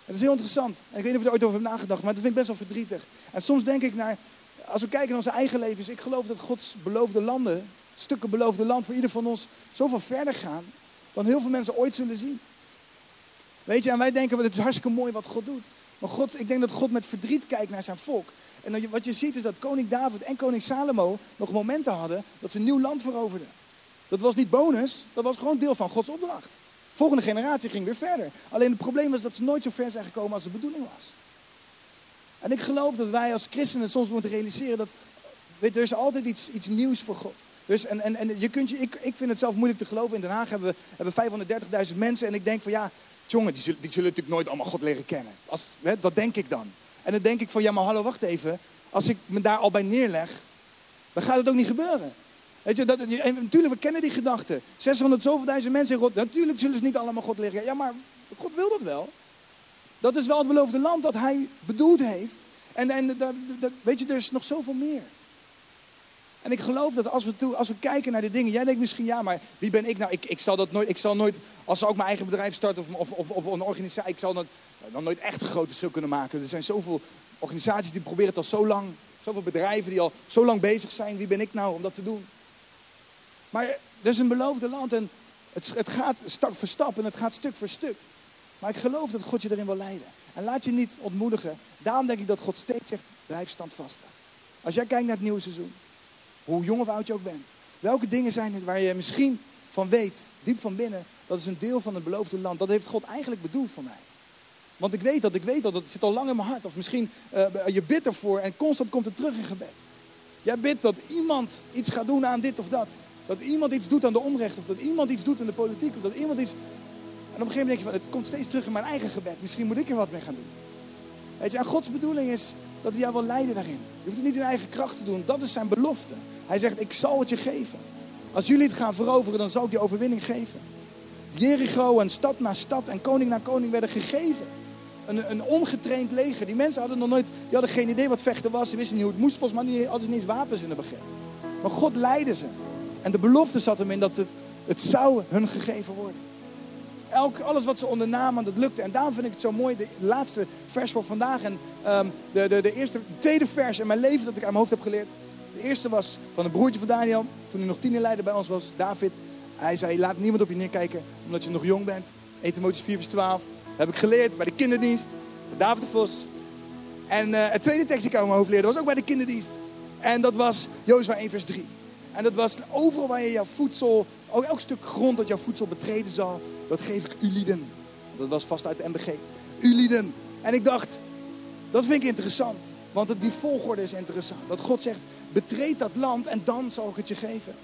Het is heel interessant. En ik weet niet of je er ooit over hebt nagedacht, maar dat vind ik best wel verdrietig. En soms denk ik naar, als we kijken naar onze eigen levens, ik geloof dat Gods beloofde landen, stukken beloofde land voor ieder van ons, zoveel verder gaan dan heel veel mensen ooit zullen zien. Weet je, en wij denken, het is hartstikke mooi wat God doet. Maar God, ik denk dat God met verdriet kijkt naar zijn volk. En wat je ziet is dat koning David en koning Salomo nog momenten hadden dat ze een nieuw land veroverden. Dat was niet bonus, dat was gewoon deel van Gods opdracht. Volgende generatie ging weer verder. Alleen het probleem was dat ze nooit zo ver zijn gekomen als de bedoeling was. En ik geloof dat wij als christenen soms moeten realiseren dat weet, er is altijd iets, iets nieuws voor God. Dus, en, en, en je kunt je, ik, ik vind het zelf moeilijk te geloven. In Den Haag hebben we hebben 530.000 mensen. En ik denk van ja, jongen, die zullen, die zullen natuurlijk nooit allemaal God leren kennen. Als, hè, dat denk ik dan. En dan denk ik van ja, maar hallo, wacht even. Als ik me daar al bij neerleg, dan gaat het ook niet gebeuren. Weet je, dat, en natuurlijk, we kennen die gedachten. 600 zoveel duizend mensen in God. Natuurlijk zullen ze niet allemaal God leren. Ja, maar God wil dat wel. Dat is wel het beloofde land dat hij bedoeld heeft. En, en dat, dat, weet je, er is nog zoveel meer. En ik geloof dat als we, als we kijken naar de dingen, jij denkt misschien, ja, maar wie ben ik nou? Ik, ik zal dat nooit, ik zal nooit, als ze ook mijn eigen bedrijf starten of, of, of, een organisatie, ik zal dat, dan nooit echt een groot verschil kunnen maken. Er zijn zoveel organisaties die proberen het al zo lang, zoveel bedrijven die al zo lang bezig zijn. Wie ben ik nou om dat te doen? Maar er is een beloofde land en het, het gaat stap voor stap en het gaat stuk voor stuk. Maar ik geloof dat God je erin wil leiden. En laat je niet ontmoedigen. Daarom denk ik dat God steeds zegt, blijf standvastig. Als jij kijkt naar het nieuwe seizoen, hoe jong of oud je ook bent. Welke dingen zijn het waar je misschien van weet, diep van binnen, dat is een deel van het beloofde land. Dat heeft God eigenlijk bedoeld voor mij. Want ik weet dat, ik weet dat, het zit al lang in mijn hart. Of misschien uh, je bidt ervoor en constant komt het terug in gebed. Jij bidt dat iemand iets gaat doen aan dit of dat. Dat iemand iets doet aan de onrecht. Of dat iemand iets doet aan de politiek. Of dat iemand iets... En op een gegeven moment denk je van, het komt steeds terug in mijn eigen gebed. Misschien moet ik er wat mee gaan doen. Weet je, en Gods bedoeling is dat hij jou wil leiden daarin. Je hoeft het niet in eigen kracht te doen. Dat is zijn belofte. Hij zegt, ik zal het je geven. Als jullie het gaan veroveren, dan zal ik je overwinning geven. Jericho en stad na stad en koning na koning werden gegeven. een, een ongetraind leger. Die mensen hadden nog nooit, die hadden geen idee wat vechten was. Ze wisten niet hoe het moest. Volgens mij hadden ze niet eens wapens in het begin. Maar God leidde ze. En de belofte zat hem in dat het, het zou hun gegeven worden. Elk, alles wat ze ondernamen, dat lukte. En daarom vind ik het zo mooi, de laatste vers voor vandaag. En ehm, de, de, de eerste, tweede vers in mijn leven dat ik aan mijn hoofd heb geleerd. De eerste was van een broertje van Daniel, toen hij nog tienerleider bij ons was, David. Hij zei, laat niemand op je neerkijken, omdat je nog jong bent. 1 Timotheüs 4 vers 12. Dat heb ik geleerd bij de kinderdienst, David de Vos. En uh, het tweede tekst die ik aan mijn hoofd leerde, was ook bij de kinderdienst. En dat was Jozua 1 vers 3. En dat was overal waar je jouw voedsel, ook elk stuk grond dat jouw voedsel betreden zal, dat geef ik u lieden. Dat was vast uit de MBG. U lieden. En ik dacht, dat vind ik interessant. Want die volgorde is interessant. Dat God zegt, betreed dat land en dan zal ik het je geven.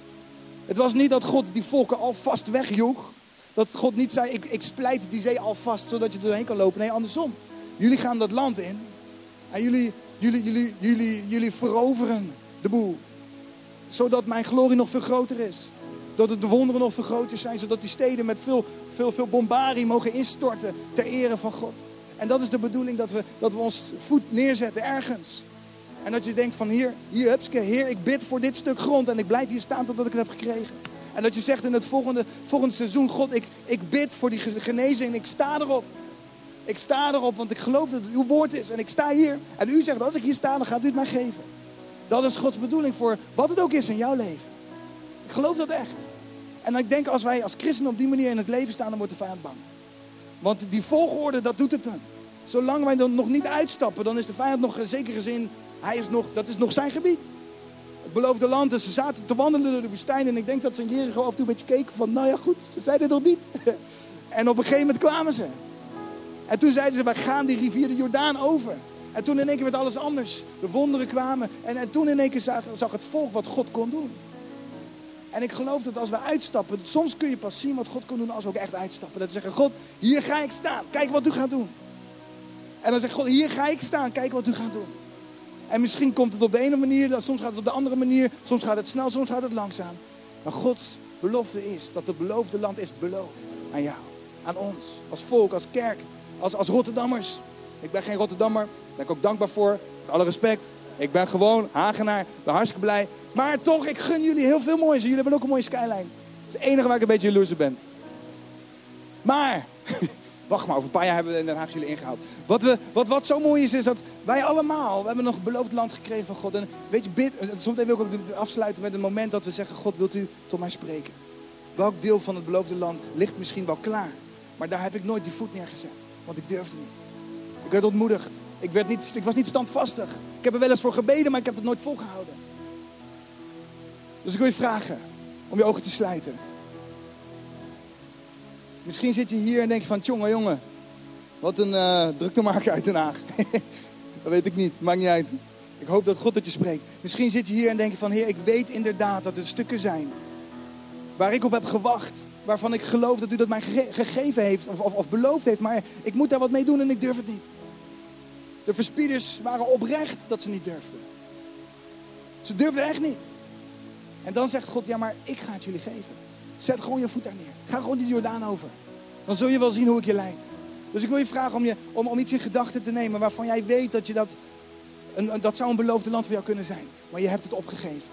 Het was niet dat God die volken alvast wegjoeg. Dat God niet zei, ik, ik splijt die zee alvast zodat je er doorheen kan lopen. Nee, andersom. Jullie gaan dat land in. En jullie, jullie, jullie, jullie, jullie veroveren de boel. Zodat mijn glorie nog veel groter is. Dat de wonderen nog veel groter zijn. Zodat die steden met veel, veel, veel bombarie mogen instorten ter ere van God. En dat is de bedoeling dat we, dat we ons voet neerzetten ergens. En dat je denkt van hier, hier, hupske, heer, ik bid voor dit stuk grond en ik blijf hier staan totdat ik het heb gekregen. En dat je zegt in het volgende, volgende seizoen, God, ik, ik bid voor die genezing en ik sta erop. Ik sta erop, want ik geloof dat het uw woord is. En ik sta hier. En u zegt, als ik hier sta, dan gaat u het mij geven. Dat is Gods bedoeling voor wat het ook is in jouw leven. Ik geloof dat echt. En ik denk als wij als christenen op die manier in het leven staan, dan wordt de vijand bang. Want die volgorde, dat doet het dan. Zolang wij dan nog niet uitstappen, dan is de vijand nog in zekere zin, hij is nog, dat is nog zijn gebied. Het beloofde land, en ze zaten te wandelen door de woestijn. En ik denk dat ze in Jericho af en toe een beetje keken van, nou ja goed, ze zeiden nog niet. En op een gegeven moment kwamen ze. En toen zeiden ze, wij gaan die rivier de Jordaan over. En toen in één keer werd alles anders. De wonderen kwamen. En, en toen in één keer zag, het volk wat God kon doen. En ik geloof dat als we uitstappen, soms kun je pas zien wat God kon doen als we ook echt uitstappen. Dat we zeggen, God, hier ga ik staan. Kijk wat u gaat doen. En dan zegt God, hier ga ik staan. Kijk wat u gaat doen. En misschien komt het op de ene manier, soms gaat het op de andere manier. Soms gaat het snel, soms gaat het langzaam. Maar Gods belofte is dat het beloofde land is beloofd aan jou. Aan ons. Als volk, als kerk, als, als Rotterdammers. Ik ben geen Rotterdammer. Daar ben ik ook dankbaar voor. Met alle respect. Ik ben gewoon Hagenaar. Ben hartstikke blij. Maar toch, ik gun jullie heel veel moois. Jullie hebben ook een mooie skyline. Dat is het enige waar ik een beetje jaloers ben. Maar, wacht maar, over een paar jaar hebben we in Den Haag jullie ingehaald. Wat, we, wat, wat zo mooi is, is dat wij allemaal, we hebben nog beloofd land gekregen van God. En weet je, bid, soms wil ik ook afsluiten met een moment dat we zeggen, God wilt u tot mij spreken. Welk deel van het beloofde land ligt misschien wel klaar. Maar daar heb ik nooit die voet neergezet. Want ik durfde niet. Ik werd ontmoedigd. Ik, werd niet, ik was niet standvastig. Ik heb er wel eens voor gebeden, maar ik heb het nooit volgehouden. Dus ik wil je vragen om je ogen te sluiten. Misschien zit je hier en denk je van, jongen, jongen, wat een uh, drukte uit Den Haag. dat weet ik niet, maakt niet uit. Ik hoop dat God het je spreekt. Misschien zit je hier en denk je van, heer, ik weet inderdaad dat er stukken zijn waar ik op heb gewacht. Waarvan ik geloof dat u dat mij gegeven heeft of, of, of, beloofd heeft. Maar ik moet daar wat mee doen en ik durf het niet. De verspieders waren oprecht dat ze niet durfden. Ze durfden echt niet. En dan zegt God, ja maar ik ga het jullie geven. Zet gewoon je voet daar neer. Ga gewoon die Jordaan over. Dan zul je wel zien hoe ik je leid. Dus ik wil je vragen om, je, om, om iets in gedachten te nemen waarvan jij weet dat je dat, een, dat zou een beloofde land voor jou kunnen zijn. Maar je hebt het opgegeven.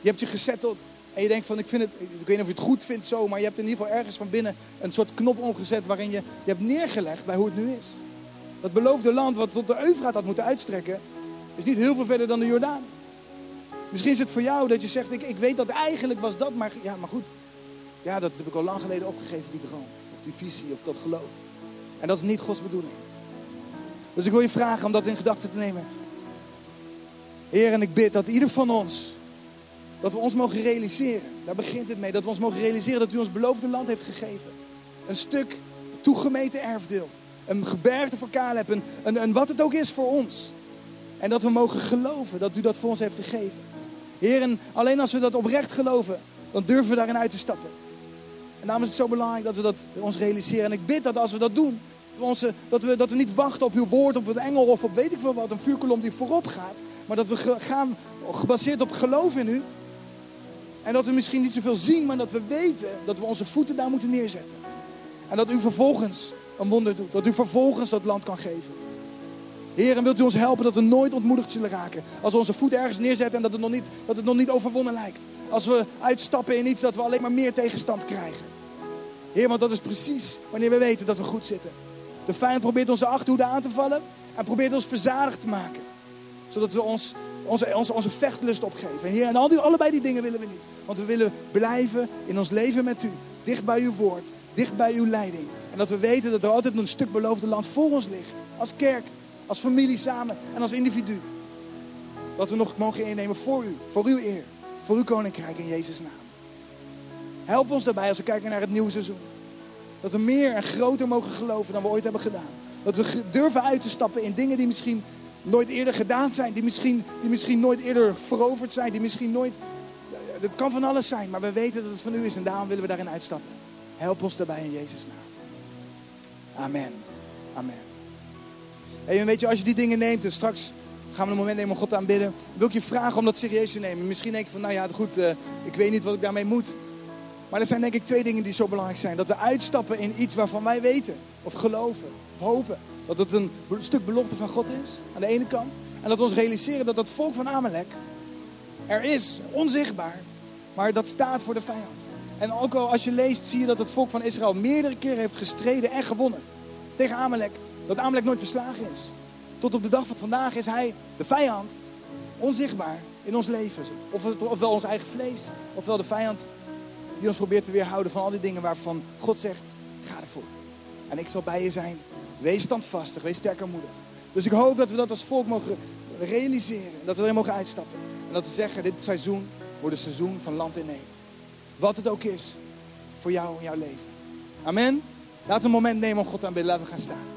Je hebt je gezetteld. En je denkt van, ik vind het, ik weet niet of je het goed vindt zo, maar je hebt in ieder geval ergens van binnen een soort knop omgezet waarin je, je hebt neergelegd bij hoe het nu is. Dat beloofde land wat tot de Eufraat had moeten uitstrekken, is niet heel veel verder dan de Jordaan. Misschien is het voor jou dat je zegt, ik, ik weet dat eigenlijk was dat, maar ja, maar goed. Ja, dat heb ik al lang geleden opgegeven, die droom. Of die visie, of dat geloof. En dat is niet Gods bedoeling. Dus ik wil je vragen om dat in gedachten te nemen. Heer, en ik bid dat ieder van ons dat we ons mogen realiseren, daar begint het mee, dat we ons mogen realiseren dat u ons beloofde land heeft gegeven. Een stuk toegemeten erfdeel. Een gebergte voor Caleb, een, een, een wat het ook is voor ons. En dat we mogen geloven dat u dat voor ons heeft gegeven. Heren, alleen als we dat oprecht geloven, dan durven we daarin uit te stappen. En daarom is het zo belangrijk dat we dat ons realiseren. En ik bid dat als we dat doen, dat we, onze, dat we, dat we niet wachten op uw woord, op een engel of op weet ik veel wat, een vuurkolom die voorop gaat. Maar dat we gaan gebaseerd op geloof in u, en dat we misschien niet zoveel zien, maar dat we weten dat we onze voeten daar moeten neerzetten. En dat u vervolgens een wonder doet. Dat u vervolgens dat land kan geven. Heer, en wilt u ons helpen dat we nooit ontmoedigd zullen raken. Als we onze voet ergens neerzetten en dat het nog niet, dat het nog niet overwonnen lijkt. Als we uitstappen in iets dat we alleen maar meer tegenstand krijgen. Heer, want dat is precies wanneer we weten dat we goed zitten. De vijand probeert onze achterhoede aan te vallen en probeert ons verzadigd te maken. Zodat we ons, onze, onze, onze vechtlust opgeven. Heer, en al die, allebei die dingen willen we niet. Want we willen blijven in ons leven met u. Dicht bij uw woord, dicht bij uw leiding. En dat we weten dat er altijd een stuk beloofde land voor ons ligt. Als kerk, als familie samen en als individu. Dat we nog mogen innemen voor u, voor uw eer, voor uw koninkrijk in Jezus' naam. Help ons daarbij als we kijken naar het nieuwe seizoen. Dat we meer en groter mogen geloven dan we ooit hebben gedaan. Dat we durven uit te stappen in dingen die misschien nooit eerder gedaan zijn. Die misschien, die misschien nooit eerder veroverd zijn. Die misschien nooit... Het kan van alles zijn, maar we weten dat het van u is en daarom willen we daarin uitstappen. Help ons daarbij in Jezus' naam. Amen. Amen. En weet je, als je die dingen neemt en straks gaan we een moment nemen om God te aanbidden. Wil ik je vragen om dat serieus te nemen. Misschien denk je van, nou ja, goed, uh, ik weet niet wat ik daarmee moet. Maar er zijn denk ik twee dingen die zo belangrijk zijn. Dat we uitstappen in iets waarvan wij weten, of geloven, of hopen. Dat het een stuk belofte van God is, aan de ene kant. En dat we ons realiseren dat dat volk van Amalek er is, onzichtbaar. Maar dat staat voor de vijand. En ook al als je leest, zie je dat het volk van Israël meerdere keren heeft gestreden en gewonnen. Tegen Amalek. Dat Amalek nooit verslagen is. Tot op de dag van vandaag is hij de vijand, onzichtbaar in ons leven. Of ofwel ons eigen vlees, ofwel de vijand die ons probeert te weerhouden van al die dingen waarvan God zegt, ga ervoor. En ik zal bij je zijn. Wees standvastig, wees sterk en moedig. Dus ik hoop dat we dat als volk mogen realiseren. Dat we erin mogen uitstappen. En dat we zeggen, dit seizoen wordt een seizoen van land in één. Wat het ook is voor jou en jouw leven. Amen. We een moment nemen om God aan bidden. Laten we gaan staan.